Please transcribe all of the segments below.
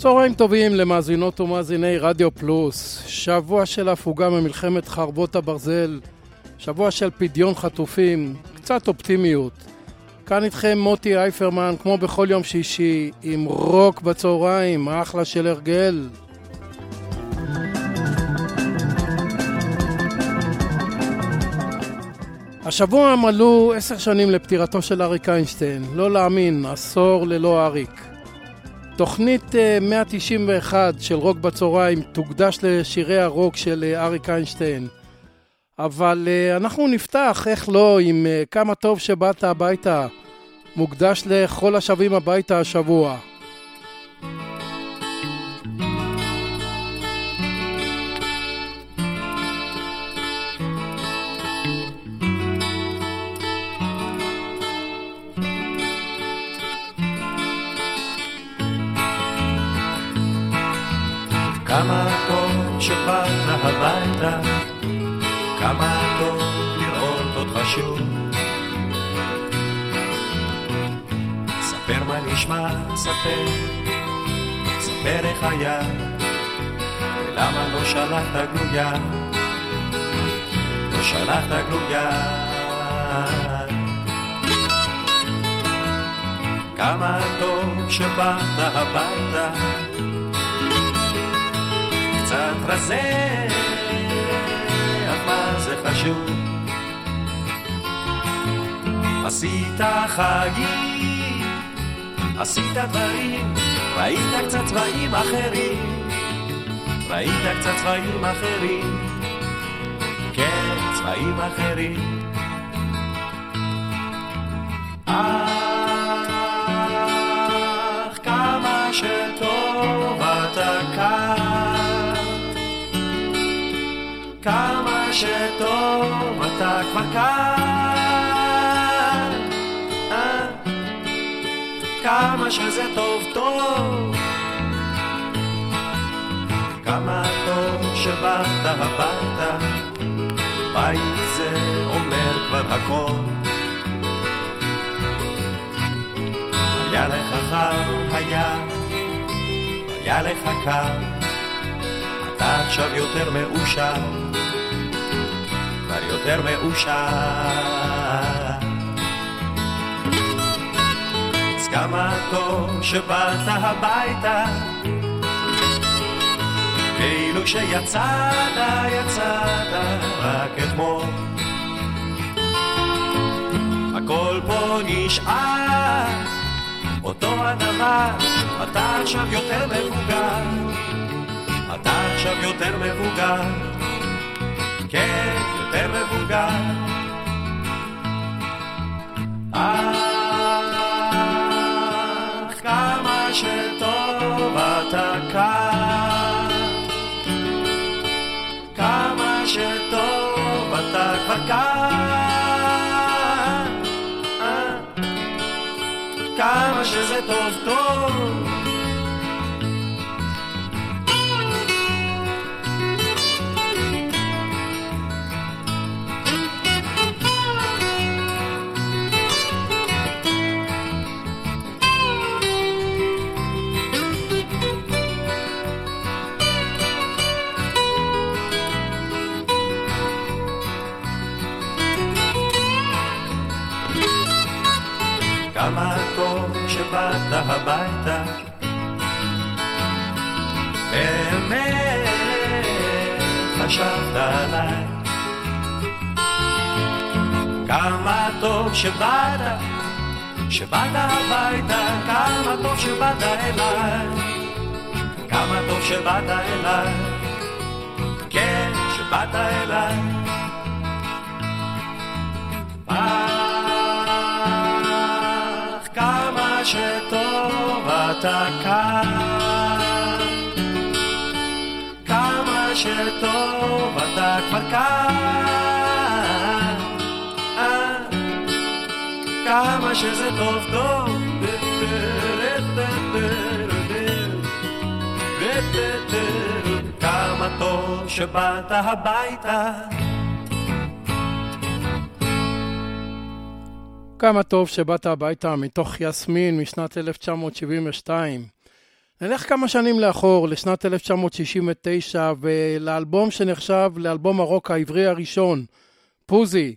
צהריים טובים למאזינות ומאזיני רדיו פלוס. שבוע של הפוגה ממלחמת חרבות הברזל. שבוע של פדיון חטופים. קצת אופטימיות. כאן איתכם מוטי אייפרמן, כמו בכל יום שישי, עם רוק בצהריים, אחלה של הרגל. השבוע מלאו עשר שנים לפטירתו של אריק איינשטיין. לא להאמין, עשור ללא אריק. תוכנית 191 של רוק בצהריים תוקדש לשירי הרוק של אריק איינשטיין. אבל אנחנו נפתח, איך לא, עם כמה טוב שבאת הביתה. מוקדש לכל השבים הביתה השבוע. כמה טוב שבאת הביתה, כמה טוב לראות אותך שוב. ספר מה נשמע, ספר, ספר איך היה, ולמה לא שלחת גלויה, לא שלחת גלויה. כמה טוב שבאת הביתה, קצת רזה, אך מה זה חשוב? עשית חגים, עשית דברים, ראית קצת צבעים אחרים, ראית קצת צבעים אחרים, כן, צבעים אחרים. אך כמה שטוב אתה כבר כאן, אה? כמה שזה טוב טוב, כמה טוב שבאת הביתה, בית זה אומר כבר הכל. היה לך חם, היה, היה לך קר, אתה עכשיו יותר מאושר. כבר יותר מאושר. אז כמה טוב שבאת הביתה, כאילו שיצאת, יצאת רק אתמול. הכל פה נשאר, אותו הדבר, אתה עכשיו יותר מבוגר, עכשיו יותר מבוגר. כן, יותר מבוגר. אך כמה שטוב אתה כאן, כמה שטוב אתה כבר כאן, אה? כמה שזה טוב טוב. שבאת, שבאת הביתה, כמה טוב שבאת אליי. כמה טוב שבאת אליי. כן, שבאת אליי. אך כמה שטוב אתה כאן, כמה שטוב אתה כבר כאן. כמה שזה טוב טוב. כמה טוב שבאת הביתה. כמה טוב שבאת הביתה מתוך יסמין משנת 1972. נלך כמה שנים לאחור, לשנת 1969, ולאלבום שנחשב לאלבום הרוק העברי הראשון, פוזי,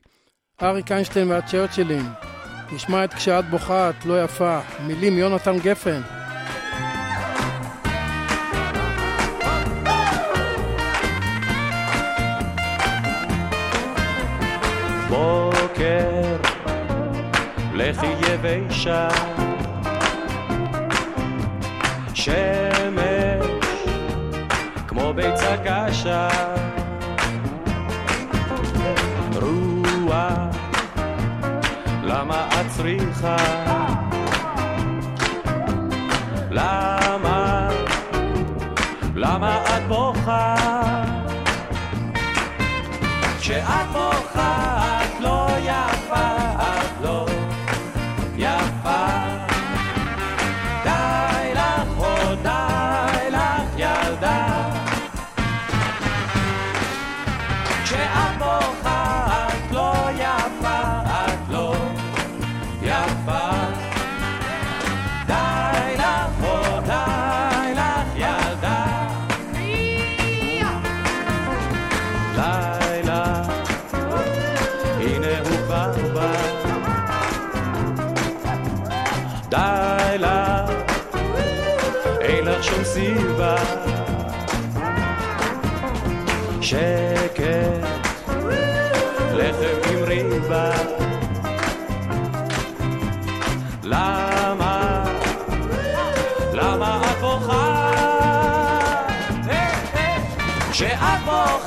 אריק איינשטיין והצ'רצ'ילים. נשמע את כשאת בוכה, את לא יפה, מילים יונתן גפן. בוקר, לכי יבשה שמש כמו ביצה קשה. רוח למה צריכה. למה? למה את בוכה? כשאת בוכה כשאת בוכה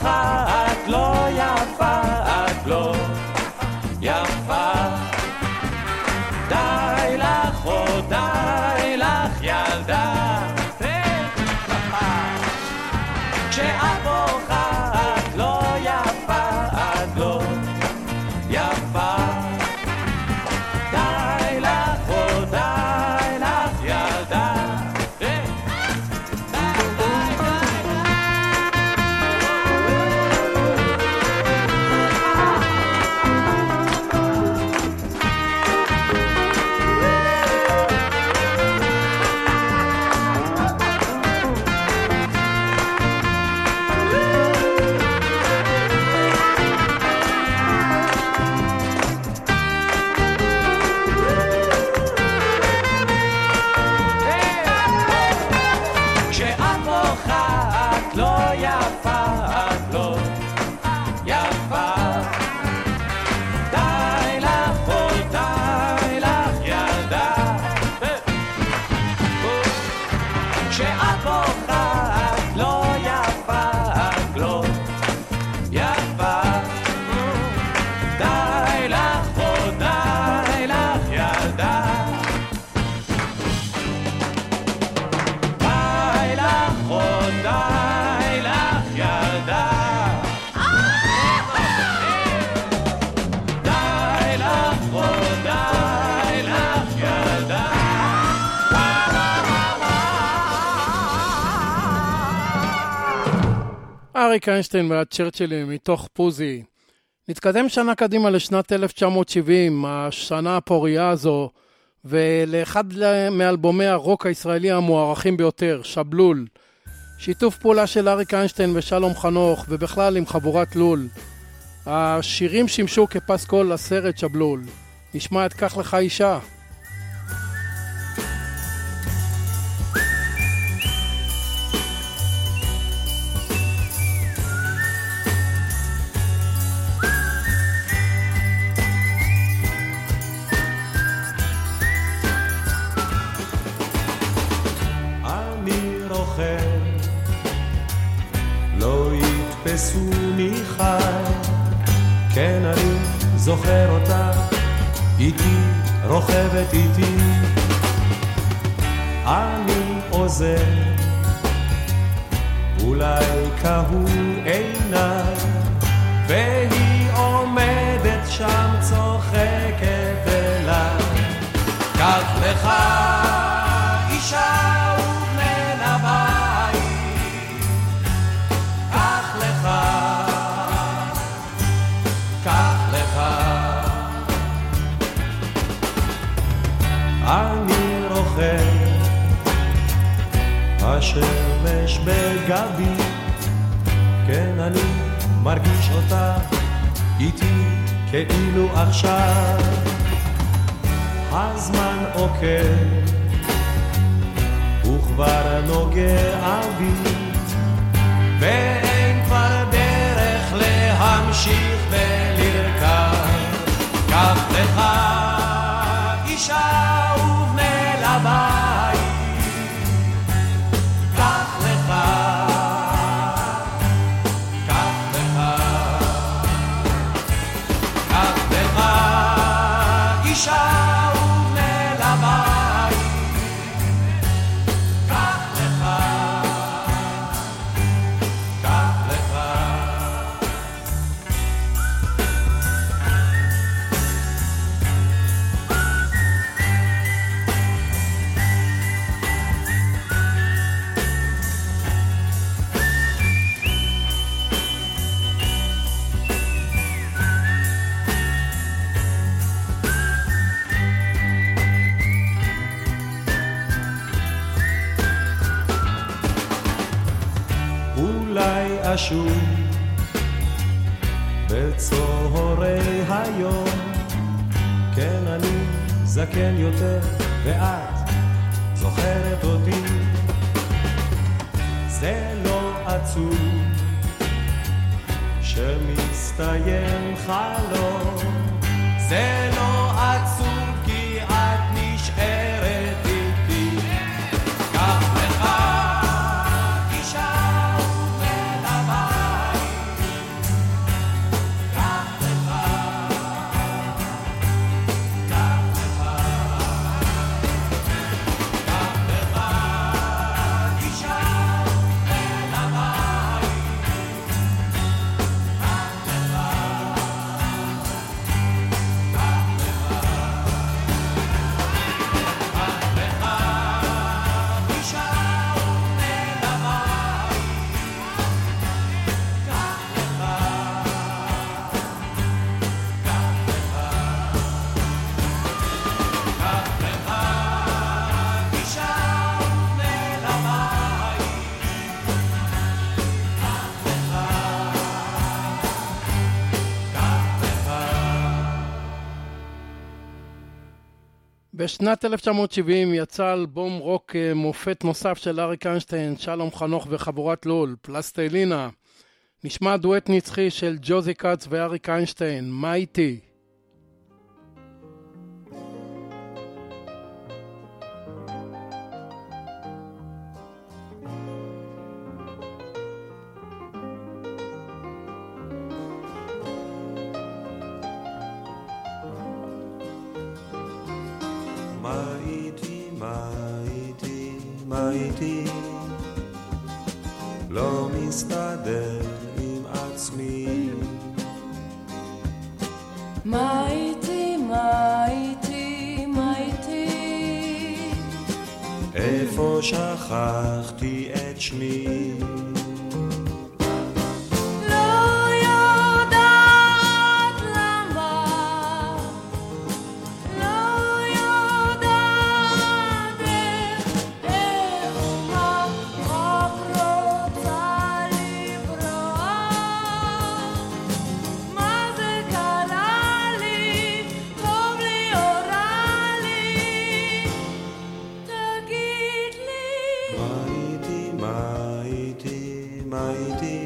אריק איינשטיין והצ'רצ'ילים מתוך פוזי. נתקדם שנה קדימה לשנת 1970, השנה הפורייה הזו, ולאחד מאלבומי הרוק הישראלי המוערכים ביותר, שבלול. שיתוף פעולה של אריק איינשטיין ושלום חנוך, ובכלל עם חבורת לול. השירים שימשו כפסקול לסרט שבלול. נשמע את "קח לך אישה". רוכבת איתי. אני עוזר, אולי קהו עיניי, כאילו עכשיו הזמן עוקב וכבר נוגע בי ואין כבר דרך להמשיך ולרכב קח לך זקן יותר ואת זוכרת אותי. זה לא עצוב שמסתיים חלום. זה לא בשנת 1970 יצא אלבום רוק אה, מופת נוסף של אריק איינשטיין, שלום חנוך וחבורת לול, פלסטלינה. נשמע דואט נצחי של ג'וזי כץ ואריק איינשטיין, מה איתי? מה איתי, מה איתי, מה איתי? לא מסתדר עם עצמי. מה איתי, מה איתי, מה איתי? איפה שכחתי את שמי? איתי,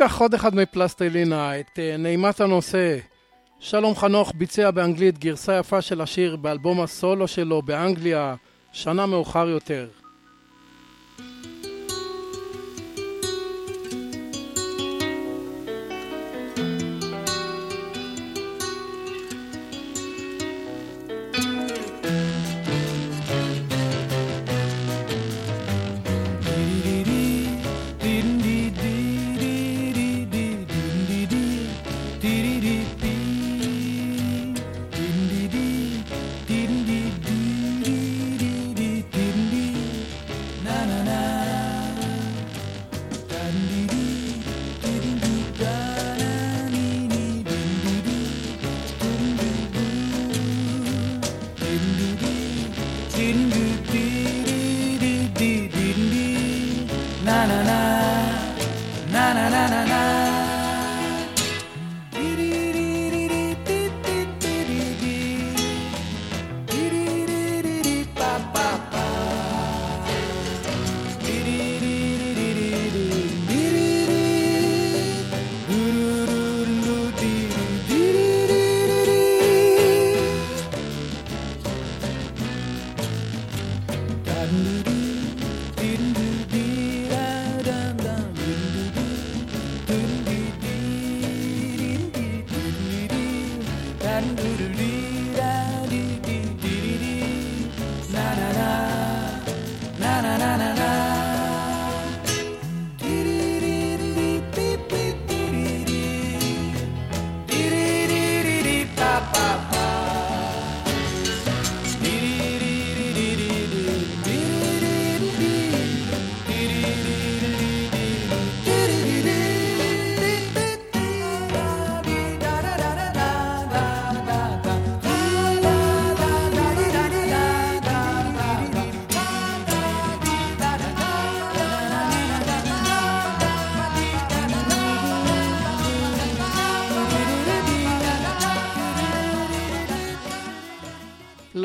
ניקח עוד אחד מפלסטלינה, את אה, נעימת הנושא. שלום חנוך ביצע באנגלית גרסה יפה של השיר באלבום הסולו שלו באנגליה, שנה מאוחר יותר.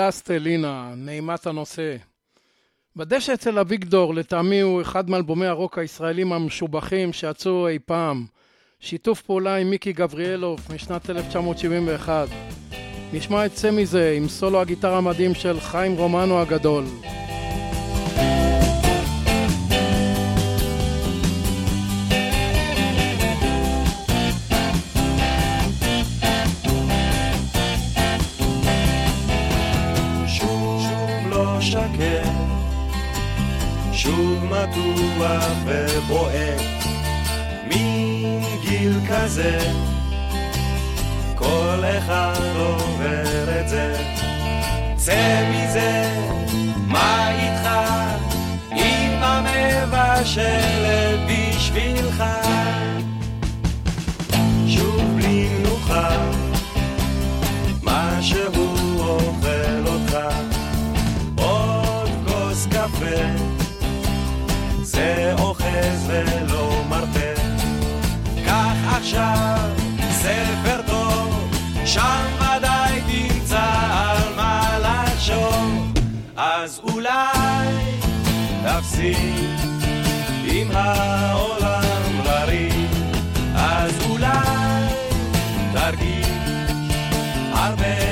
פלסטלינה, נעימת הנושא. בדשא אצל אביגדור, לטעמי הוא אחד מאלבומי הרוק הישראלים המשובחים שיצאו אי פעם. שיתוף פעולה עם מיקי גבריאלוב משנת 1971. נשמע את סמי זה עם סולו הגיטרה המדהים של חיים רומנו הגדול. מתוח ובועט, מין גיל כזה, כל אחד עובר את זה. צא מזה, מה איתך? אמא מבשלת בשבילך. שם ודאי תמצא על מה לחשוב. אז אולי תפסיק עם העולם לריב, אז אולי תרגיש הרבה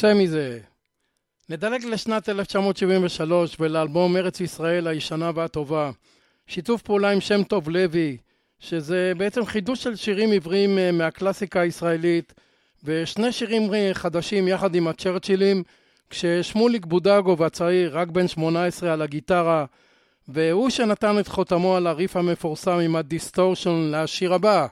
צא מזה. נדלג לשנת 1973 ולאלבום ארץ ישראל הישנה והטובה. שיתוף פעולה עם שם טוב לוי, שזה בעצם חידוש של שירים עבריים אה, מהקלאסיקה הישראלית, ושני שירים אה, חדשים יחד עם הצ'רצ'ילים, כששמוליק בודגוב הצעיר, רק בן 18 על הגיטרה, והוא שנתן את חותמו על הריף המפורסם עם ה distortion לשיר הבא.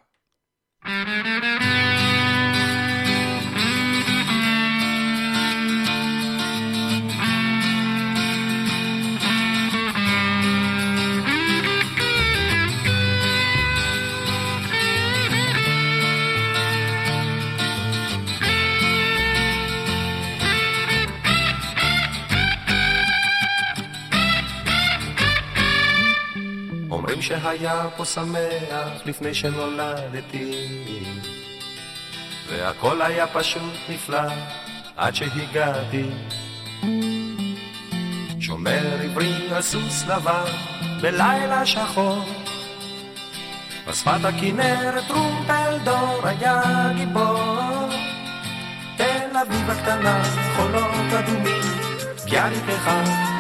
אומרים שהיה פה שמח לפני שנולדתי. והכל היה פשוט נפלא עד שהגעתי. שומר עברי על סוס לבן בלילה שחור. בשפת הכנרת טרומפלדור היה גיבור. תל אביב הקטנה חולות אדומים ביאליק אחד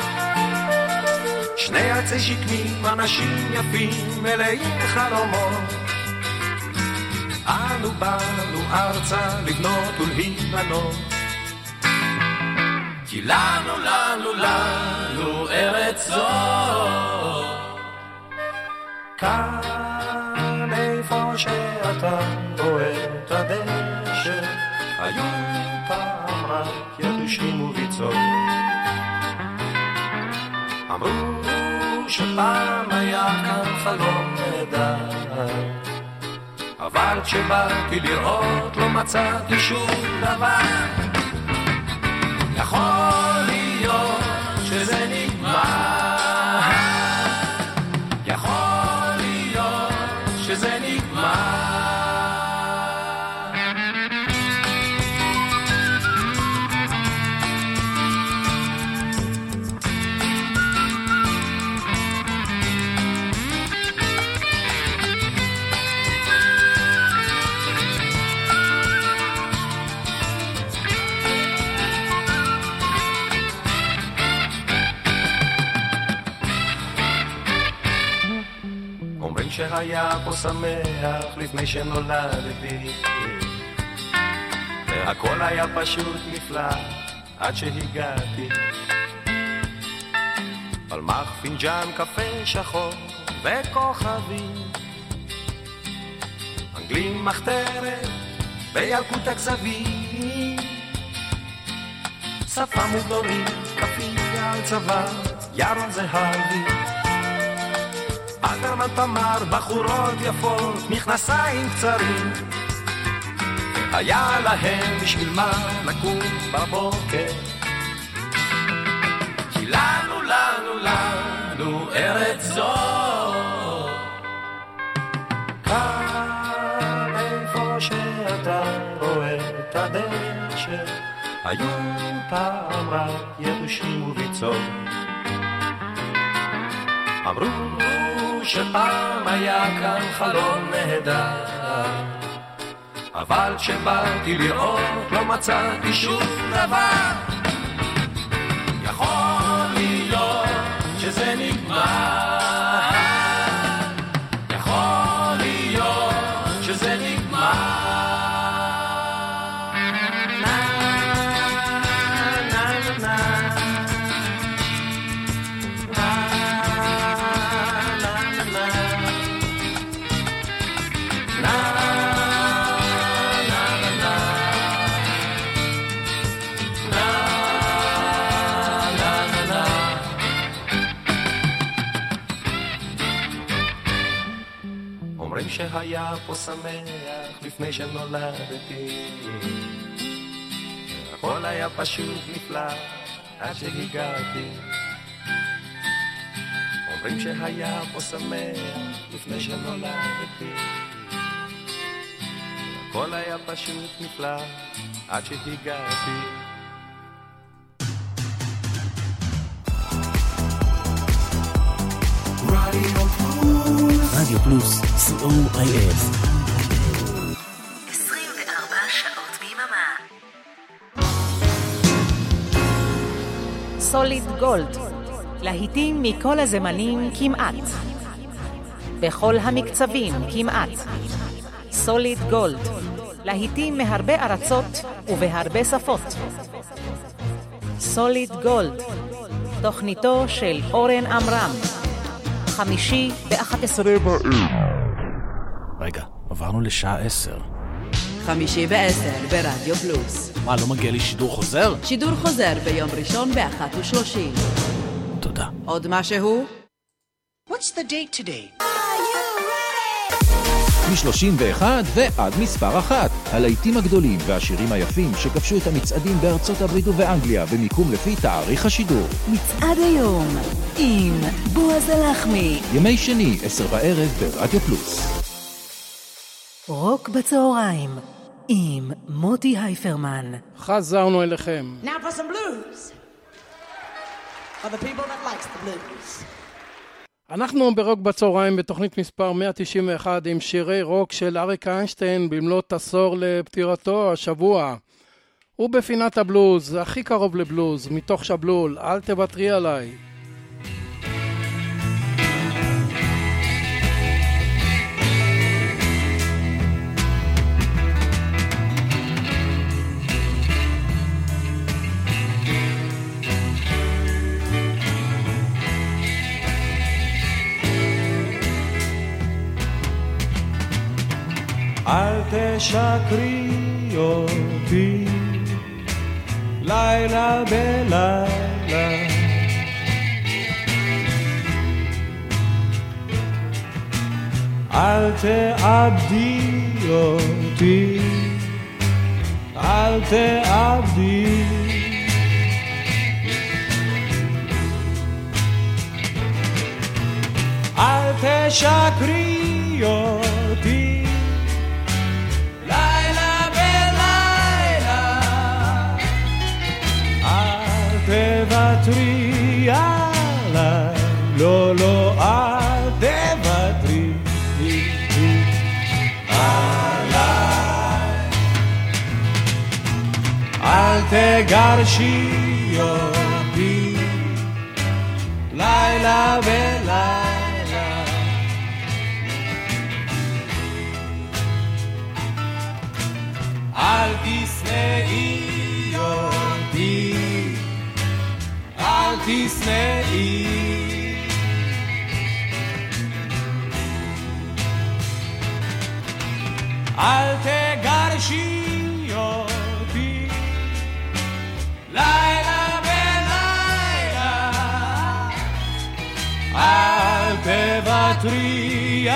שני עצי שקמים, אנשים יפים, מלאים חלומות. אנו באנו ארצה לבנות ולהיבנות. כי לנו, לנו, לנו ארץ זו. כאן איפה שאתה רואה את הדשא, היו פעם רק יבשים וביצות. אמרו שפעם היה כאן חלום נהדר. אבל כשבאתי לראות לא מצאתי שום דבר שהיה פה שמח לפני שנולדתי. והכל היה פשוט נפלא עד שהגעתי. פלמח פינג'אן קפה שחור וכוכבים. אנגלים מחתרת בילקוט הכזבים. שפם וגדולים, כפייה על צוואר, ירון זהבי. אלתרמן תמר, בחורות יפות, מכנסיים קצרים. היה להם בשביל מה לקום בבוקר. כי לנו, לנו, לנו ארץ זו. כאן איפה שאתה רואה את הדשא, היו פעם רק יבושים וביצות. אמרו שפעם היה כאן חלום נהדר, אבל כשבאתי לראות לא מצאתי שום דבר. יכול להיות שזה נגמר, שמח לפני שנולדתי הכל היה פשוט נפלא עד שהגעתי אומרים שהיה פה שמח לפני שנולדתי. הכל היה פשוט נפלא עד שהגעתי. רדיו פלוס, co.il. 24 שעות ביממה. סוליד גולד, להיטים מכל הזמנים כמעט. בכל המקצבים כמעט. סוליד גולד, להיטים מהרבה ארצות ובהרבה שפות. סוליד גולד, תוכניתו של אורן עמרם, חמישי ב-11 רגע, עברנו לשעה עשר. חמישי בעשר ברדיו פלוס. מה, לא מגיע לי שידור חוזר? שידור חוזר ביום ראשון באחת ושלושים. תודה. עוד משהו? What's the date today? מ-31 ועד מספר אחת. הלהיטים הגדולים והשירים היפים שכבשו את המצעדים בארצות הברית ובאנגליה במיקום לפי תאריך השידור. מצעד היום עם בועז הלחמי. ימי שני, עשר בערב ברדיו פלוס. רוק בצהריים עם מוטי הייפרמן. חזרנו אליכם. Now for some blues. For the people that likes the blues. אנחנו ברוק בצהריים בתוכנית מספר 191 עם שירי רוק של אריק איינשטיין במלאת עשור לפטירתו השבוע. ובפינת הבלוז, הכי קרוב לבלוז, מתוך שבלול, אל תוותרי עליי. אל תשקרי אותי לילה בלילה. אל תאבדי אותי. אל תאבדי. אל תשקרי אותי תוותרי עליי, לא, לא, אל תוותרי עליי. אל תגרשי אותי, לילה ולילה. אל תשנאי תשנאי. אל תגרשי אותי לילה בלילה אל תוותרי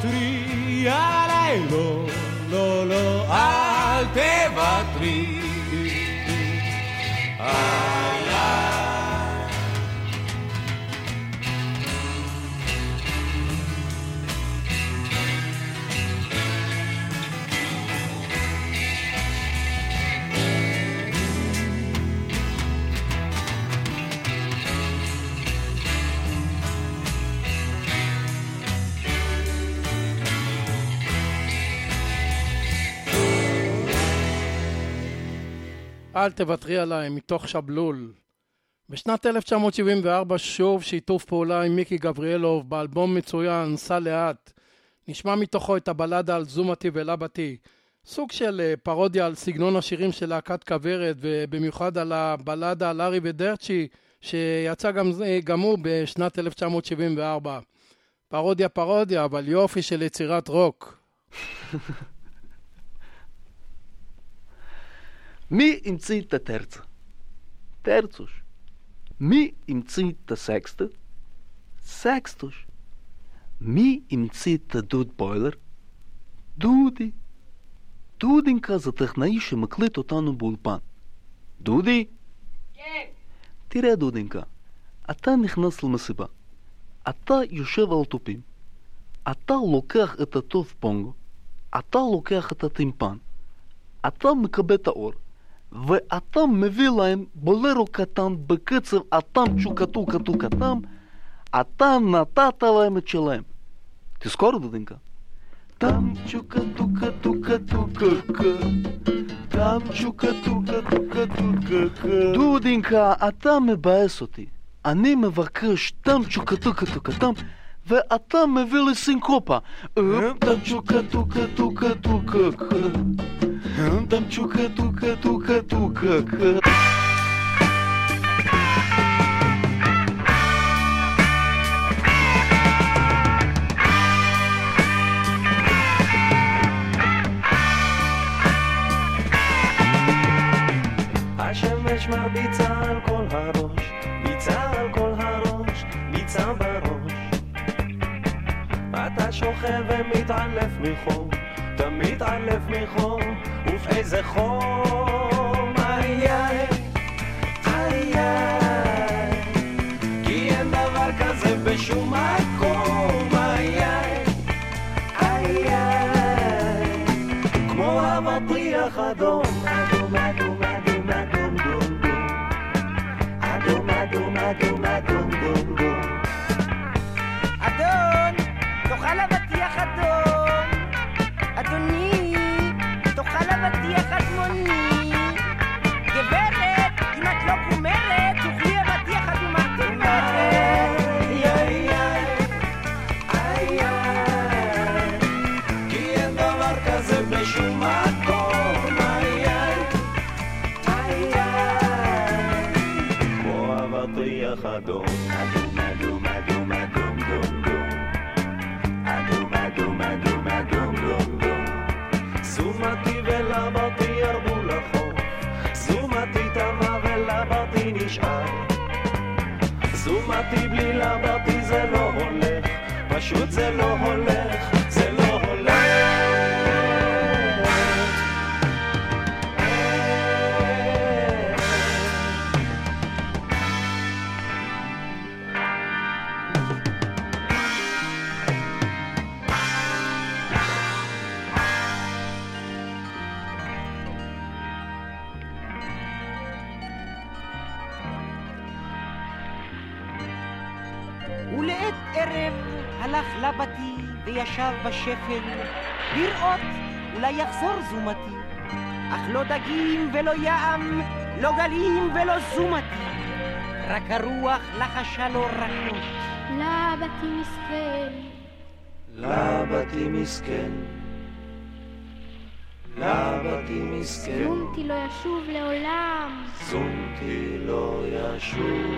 תוותרי עליי לא אל תוותרי עליי, מתוך שבלול. בשנת 1974 שוב שיתוף פעולה עם מיקי גבריאלוב באלבום מצוין, סע לאט. נשמע מתוכו את הבלדה על זומתי ולבתי. סוג של אה, פרודיה על סגנון השירים של להקת כוורת, ובמיוחד על הבלדה על ארי ודרצ'י, שיצא גם, גם הוא בשנת 1974. פרודיה פרודיה, אבל יופי של יצירת רוק. Mi imcinta terza. Terțuș. Mi imcinta sexta. Sextuș. Mi imcinta dud boiler. Дуди. Дуденька затъхнаише мъклето тано булпан. Дуди? Тире, Дуденька. А та нехнасл масиба. А та юшевал тупим. А та локах ататов понго. А та локах ататимпан. А та мкабета ор. Ve atam mevilaim bolero katan bëkëcëv atam çukatu katu katam atan natatalaim çelaim. Ти скоро, Дудинка? Там чука тука тука тука ка. Там чука тука тука тука ка. Дудинка, а там е баесоти. А не ме въркаш. Там чука тука тука там. Ве, а там ме вели синкопа. Там чука тука тука тука ка. Andam ciucă, tucă, tucă, tucă, că... השמש מרביצה ביצה אתה שוכב ומתעלף מחור, אתה מתעלף מחור. ובאיזה חום, איי איי, איי איי, כי אין דבר כזה בשום מקום, זומתי בלי לבתי זה לא הולך, פשוט זה לא הולך, הלך לבתי וישב בשפל, לראות אולי יחזור זומתי. אך לא דגים ולא ים, לא גלים ולא זומתי, רק הרוח לחשה לו רכות. לבתי מסכן, לבתי מסכן, לבתי מסכן, זומתי לא ישוב לעולם. זומתי לא ישוב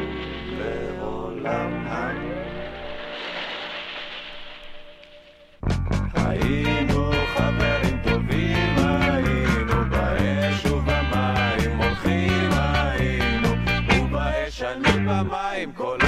לעולם. במים כל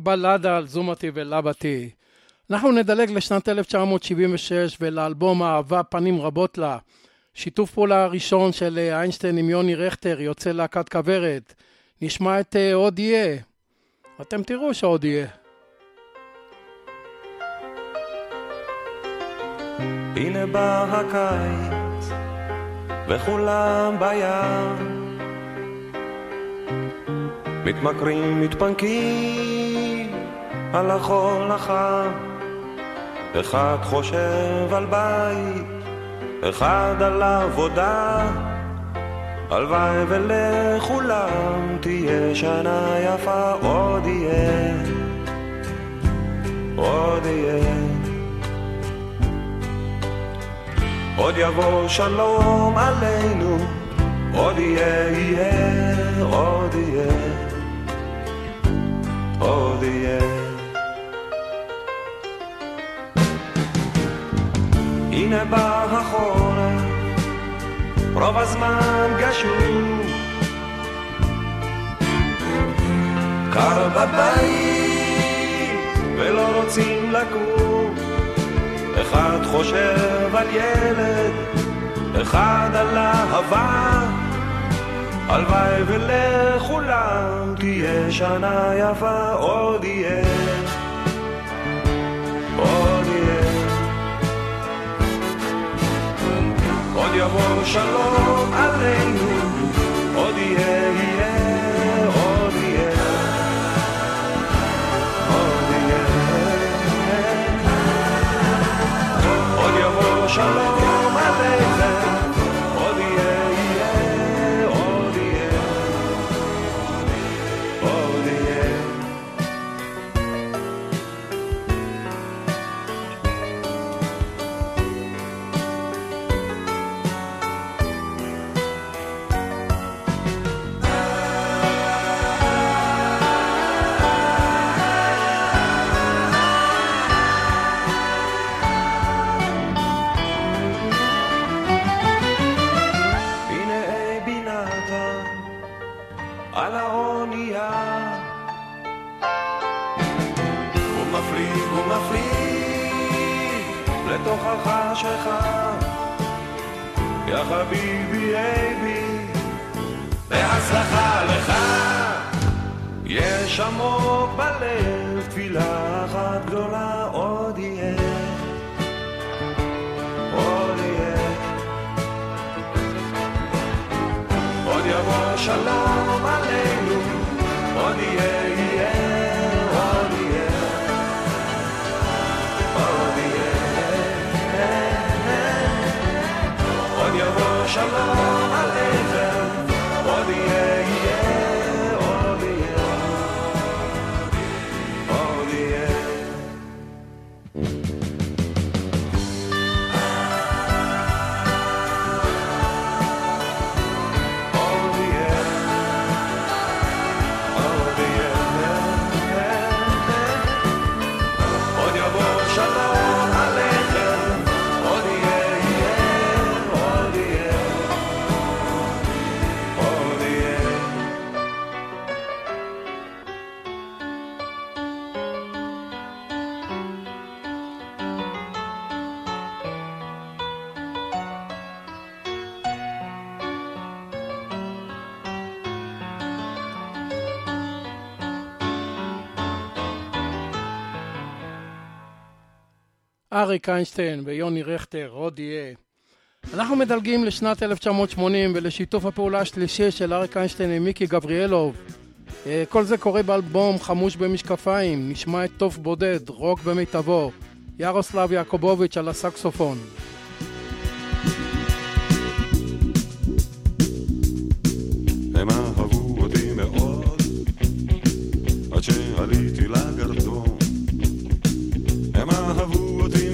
הבלדה על זומתי ולבתי. אנחנו נדלג לשנת 1976 ולאלבום אהבה פנים רבות לה. שיתוף פעולה הראשון של אה, איינשטיין עם יוני רכטר, יוצא להקת כוורת. נשמע את אה, עוד יהיה. אתם תראו שעוד יהיה. הנה בא הקיץ, וכולם בים. מתמכרים, מתפנקים על החול החם. אחד חושב על בית, אחד על עבודה. הלוואי ולכולם תהיה שנה יפה, עוד יהיה, עוד יהיה. עוד יבוא שלום עלינו, עוד יהיה, יהיה, עוד יהיה, עוד יהיה. הנה בא החורף, רוב הזמן גשום. קר בבית, ולא רוצים לקום. אחד חושב על ילד, אחד על אהבה. הלוואי ולכולם תהיה שנה יפה, עוד יהיה, עוד יהיה. יבוא שלום עלינו, עוד יהיה, יהיה, עוד יהיה, עוד יהיה. עוד יבוא שלום שלך. יא חביבי, אייבי, בהצלחה לך. יש עמוק בלב תפילה. אריק איינשטיין ויוני רכטר, עוד יהיה. אנחנו מדלגים לשנת 1980 ולשיתוף הפעולה השלישי של אריק איינשטיין עם מיקי גבריאלוב. אה, כל זה קורה באלבום חמוש במשקפיים, נשמע את תוף בודד, רוק במיטבו, ירוסלב יעקובוביץ' על הסקסופון. מאוד, עד שעליתי לגרדום. הם אהבו אותי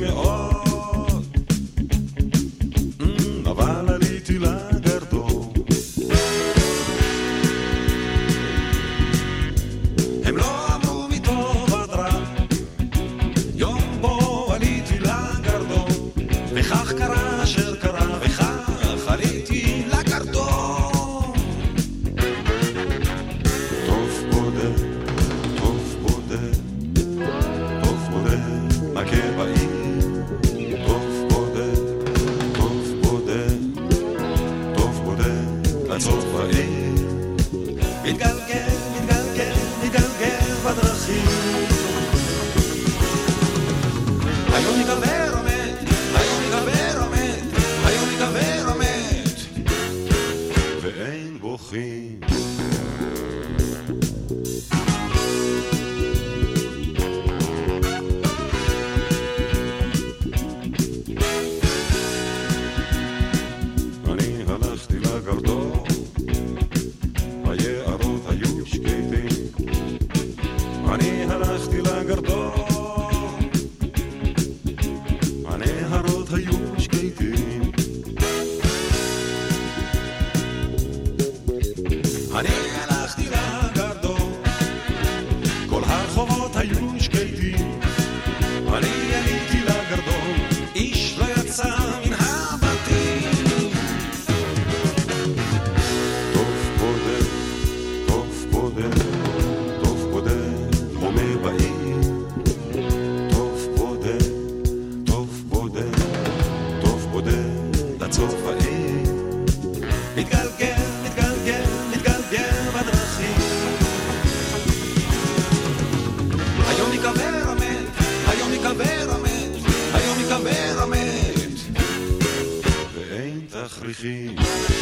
corrigir.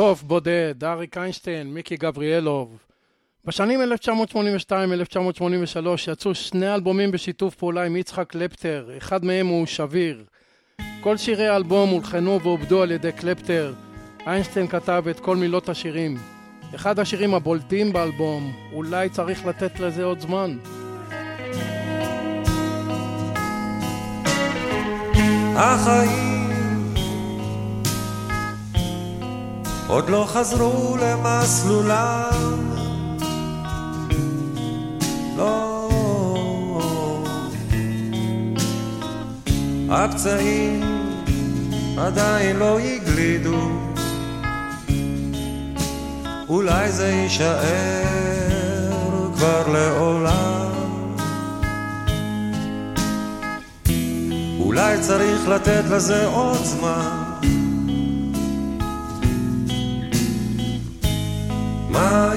טוב, בודד, אריק איינשטיין, מיקי גבריאלוב. בשנים 1982-1983 יצאו שני אלבומים בשיתוף פעולה עם יצחק קלפטר, אחד מהם הוא שביר. כל שירי האלבום הולחנו ועובדו על ידי קלפטר. איינשטיין כתב את כל מילות השירים. אחד השירים הבולטים באלבום, אולי צריך לתת לזה עוד זמן. החיים עוד לא חזרו למסלולם לא. הפצעים עדיין לא הגלידו. אולי זה יישאר כבר לעולם. אולי צריך לתת לזה עוד זמן מה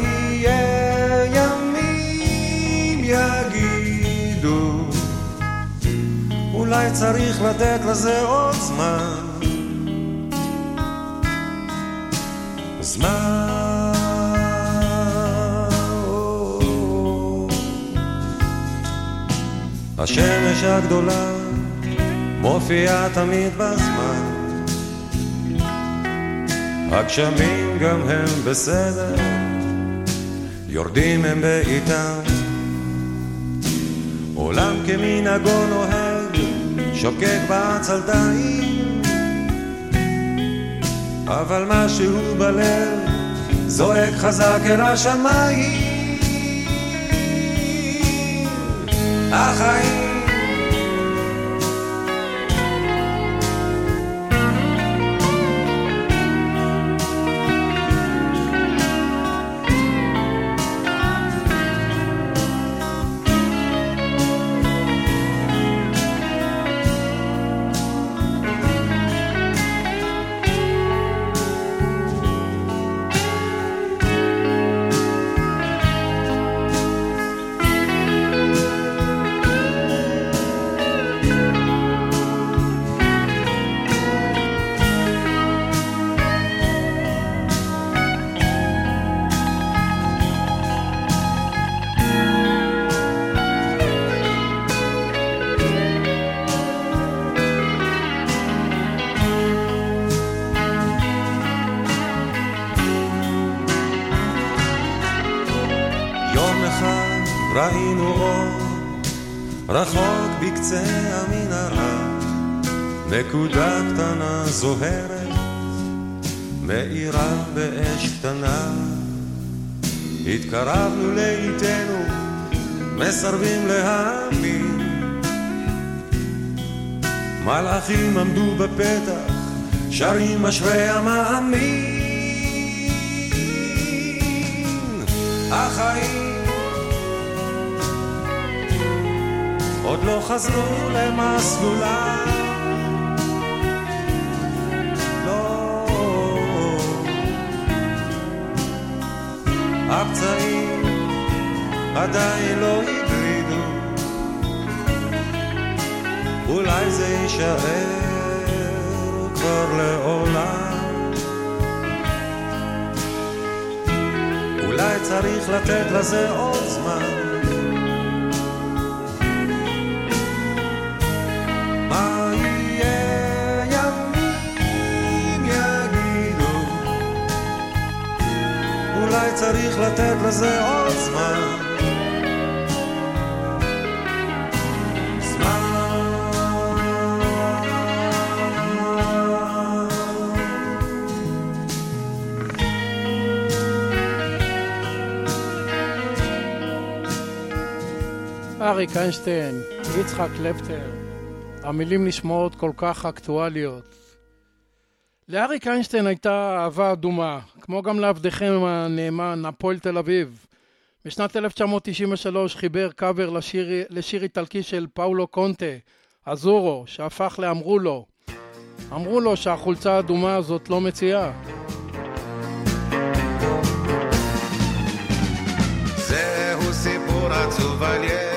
אולי צריך לתת לזה עוד זמן. זמן. השמש הגדולה מופיעה תמיד בזמן הגשמים גם הם בסדר יורדים הם בעיטם עולם כמנהגו נוהג שוקק בעצלתיים אבל משהו בלב זועק חזק אל השמיים. החיים התקרבנו לאיתנו מסרבים להאמין. מלאכים עמדו בפתח שרים אשרי המאמין. החיים עוד לא חזרו למסלולם עדיין לא הגלידו אולי זה יישאר כבר לעולם. אולי צריך לתת לזה עוד זמן. צריך לתת לזה עוד זמן אריק איינשטיין, יצחק קלפטר, המילים נשמעות כל כך אקטואליות. לאריק איינשטיין הייתה אהבה אדומה, כמו גם לעבדכם הנאמן, הפועל תל אביב. בשנת 1993 חיבר קאבר לשיר, לשיר איטלקי של פאולו קונטה, אזורו, שהפך לאמרו לו. אמרו לו שהחולצה האדומה הזאת לא מציעה. זהו סיפור עצוב על ילד,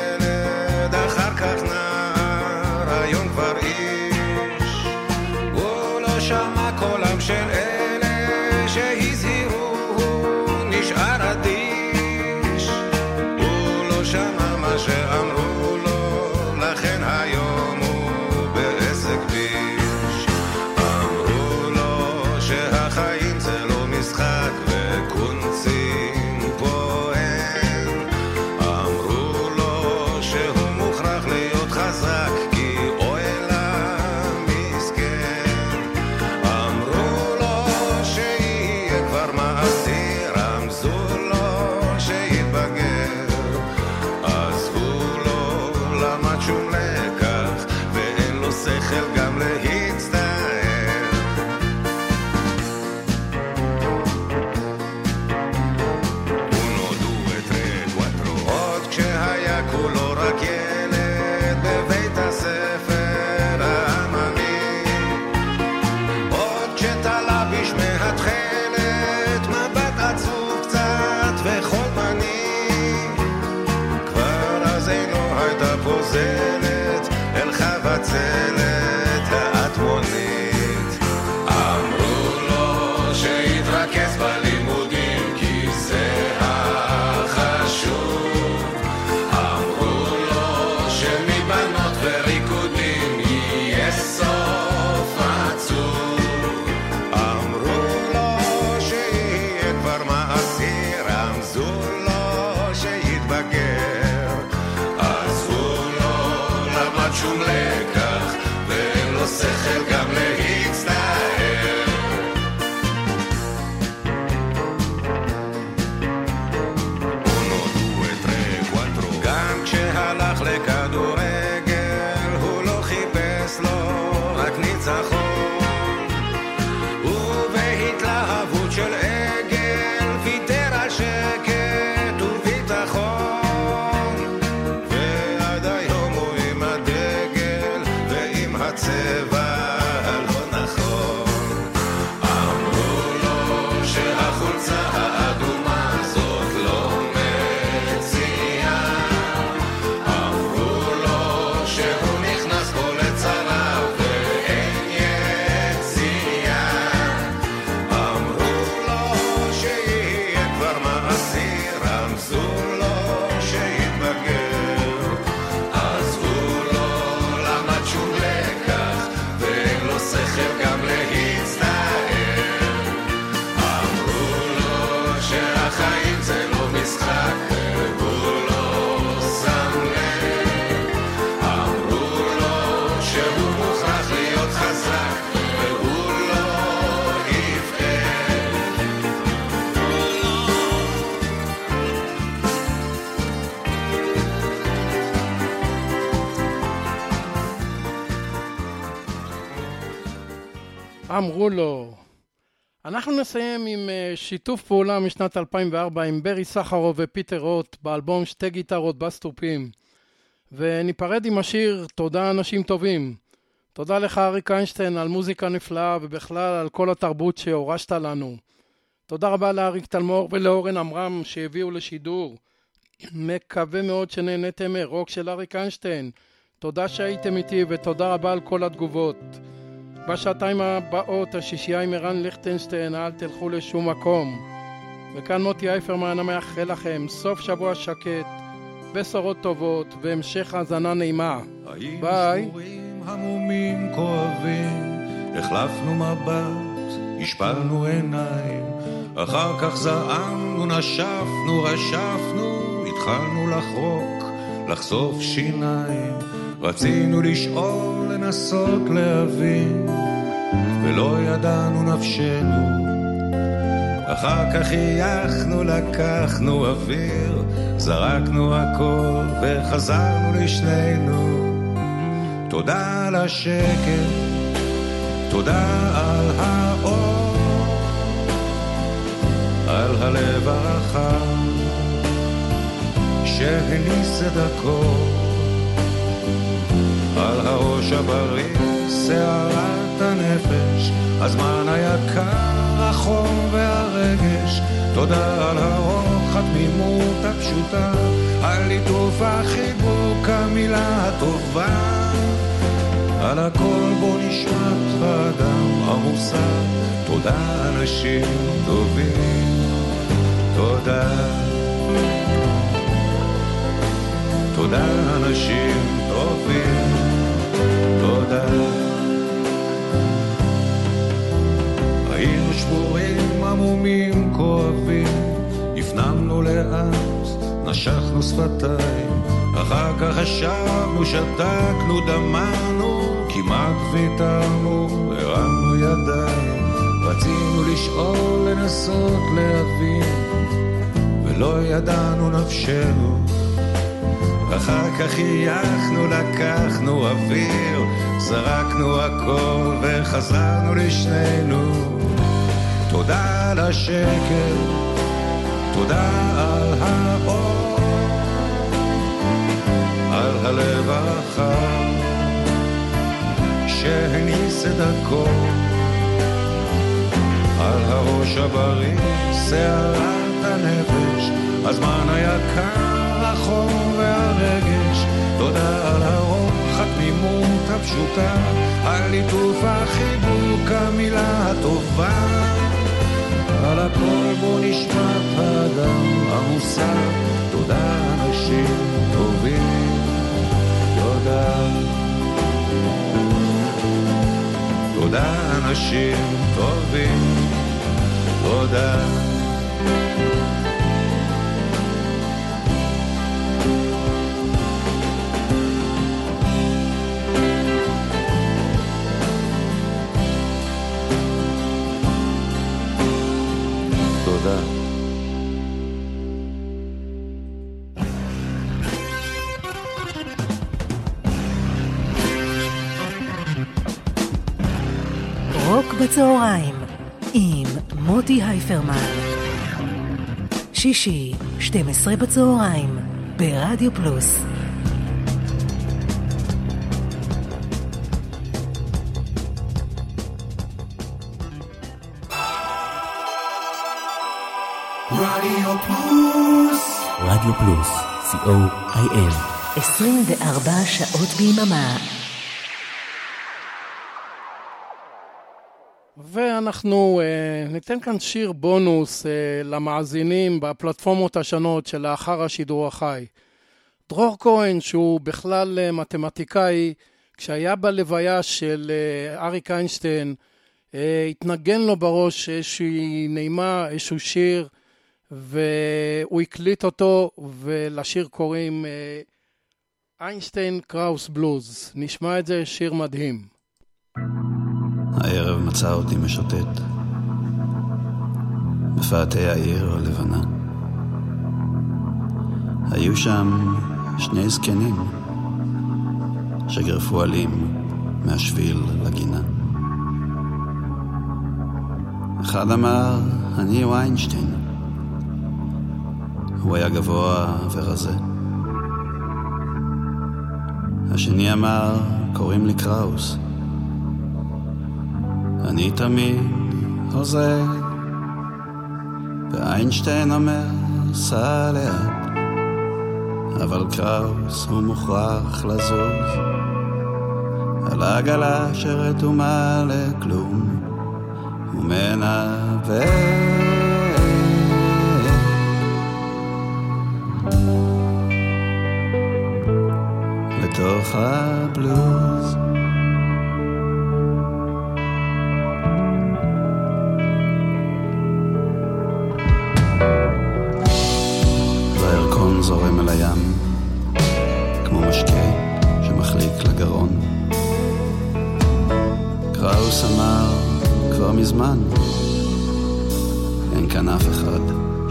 אמרו לו. אנחנו נסיים עם אה, שיתוף פעולה משנת 2004 עם ברי סחרוב ופיטר רוט באלבום שתי גיטרות בסטופים. וניפרד עם השיר תודה אנשים טובים. תודה לך אריק איינשטיין על מוזיקה נפלאה ובכלל על כל התרבות שהורשת לנו. תודה רבה לאריק תלמור ולאורן עמרם שהביאו לשידור. מקווה מאוד שנהניתם מרוק של אריק איינשטיין. תודה שהייתם איתי ותודה רבה על כל התגובות. בשעתיים הבאות השישייה עם ערן ליכטנשטיין, אל תלכו לשום מקום. וכאן מוטי אייפרמן המאחל לכם סוף שבוע שקט, בשורות טובות והמשך האזנה נעימה. ביי. המומים כואבים, החלפנו מבט, השפלנו עיניים, אחר כך זעמנו, נשפנו, רשפנו, התחלנו לחרוק, לחשוף שיניים, רצינו לשאול, לנסות להבין, ולא ידענו נפשנו. אחר כך חייכנו, לקחנו אוויר, זרקנו הכל וחזרנו לשנינו. תודה על השקט, תודה על האור, על הלב הרחב שהניס את הכל, על הראש הבריא, סערת הנפש, הזמן היקר, החום והרגש, תודה על הרוח, התמימות הפשוטה, על ליטוף החיבוק, המילה הטובה. על הכל בו נשמט האדם המוסר, תודה אנשים טובים, תודה. תודה אנשים טובים, שבורים, עמומים, כואבים, הפנמנו לאט, נשכנו שפתיים, אחר כך חשבנו, שתקנו, דמענו, כמעט ויתרנו, הרמנו ידיים, רצינו לשאול, לנסות להבין, ולא ידענו נפשנו. אחר כך חייכנו, לקחנו אוויר, זרקנו הכל וחזרנו לשנינו. תודה על השקר, תודה על האור, על הלב הרחב שהניס את דרכו, על הראש הבריא, שערת הנפש, הזמן היקר, החום והרגש, תודה על הרוח, התמימות הפשוטה, על ליטוף החיבוק, המילה הטובה. על הכל בו נשמת האדם המוסר, תודה אנשים טובים, תודה. תודה אנשים טובים, תודה. בצהריים עם מוטי הייפרמן. שישי, 12 בצהריים, ברדיו פלוס. רדיו פלוס. רדיו פלוס, co.il. 24 שעות ביממה. ואנחנו uh, ניתן כאן שיר בונוס uh, למאזינים בפלטפורמות השונות שלאחר השידור החי. דרור כהן, שהוא בכלל uh, מתמטיקאי, כשהיה בלוויה של אריק איינשטיין, התנגן לו בראש איזושהי נעימה, איזשהו שיר, והוא הקליט אותו, ולשיר קוראים איינשטיין קראוס בלוז. נשמע את זה, שיר מדהים. הערב מצא אותי משוטט בפאתי העיר הלבנה. היו שם שני זקנים שגרפו עלים מהשביל לגינה. אחד אמר, אני ויינשטיין. הוא היה גבוה ורזה. השני אמר, קוראים לי קראוס. אני תמיד הוזה, ואיינשטיין אומר, סע לאט, אבל קראוס הוא מוכרח לזוז, על עגלה שרתומה לכלום, ומנווט. לתוך הבלוז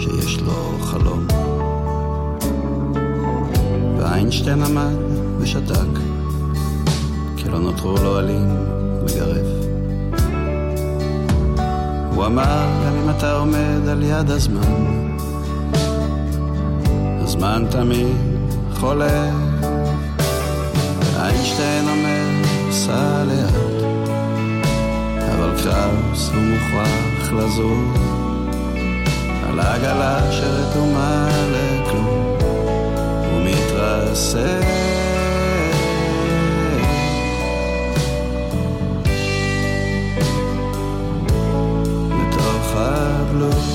שיש לו חלום. ואיינשטיין עמד ושתק כי לא נותרו לו עלים לגרף הוא אמר גם אם אתה עומד על יד הזמן הזמן תמיד חולף ואיינשטיין אומר סע לאט אבל קראוס הוא מוכרח לזוז על העגלה שרתומה לכלום הוא מתרסק לתוך הבלוז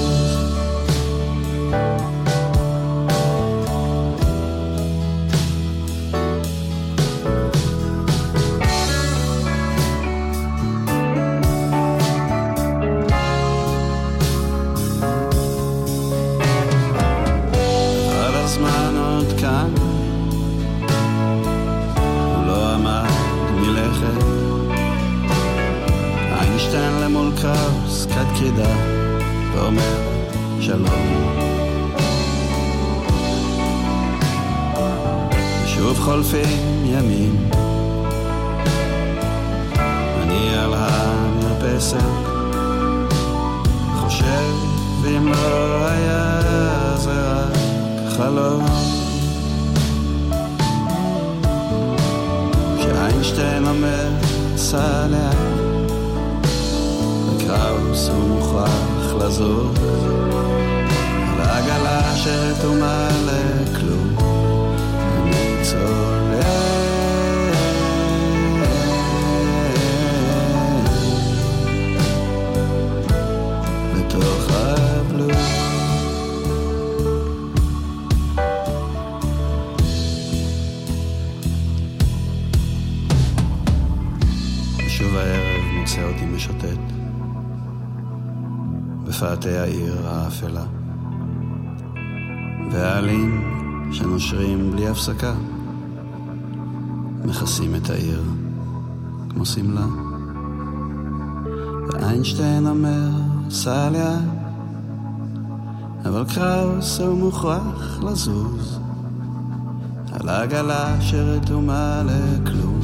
אומר סע לאט וקראוס הוא מוכרח לזוז על העגלה שרתומה לכלום. אני צולע בפאתי העיר האפלה. והעלים שנושרים בלי הפסקה מכסים את העיר כמו שמלה. ואיינשטיין אומר סע לאט אבל קראוס הוא מוכרח לזוז על העגלה שרתומה לכלום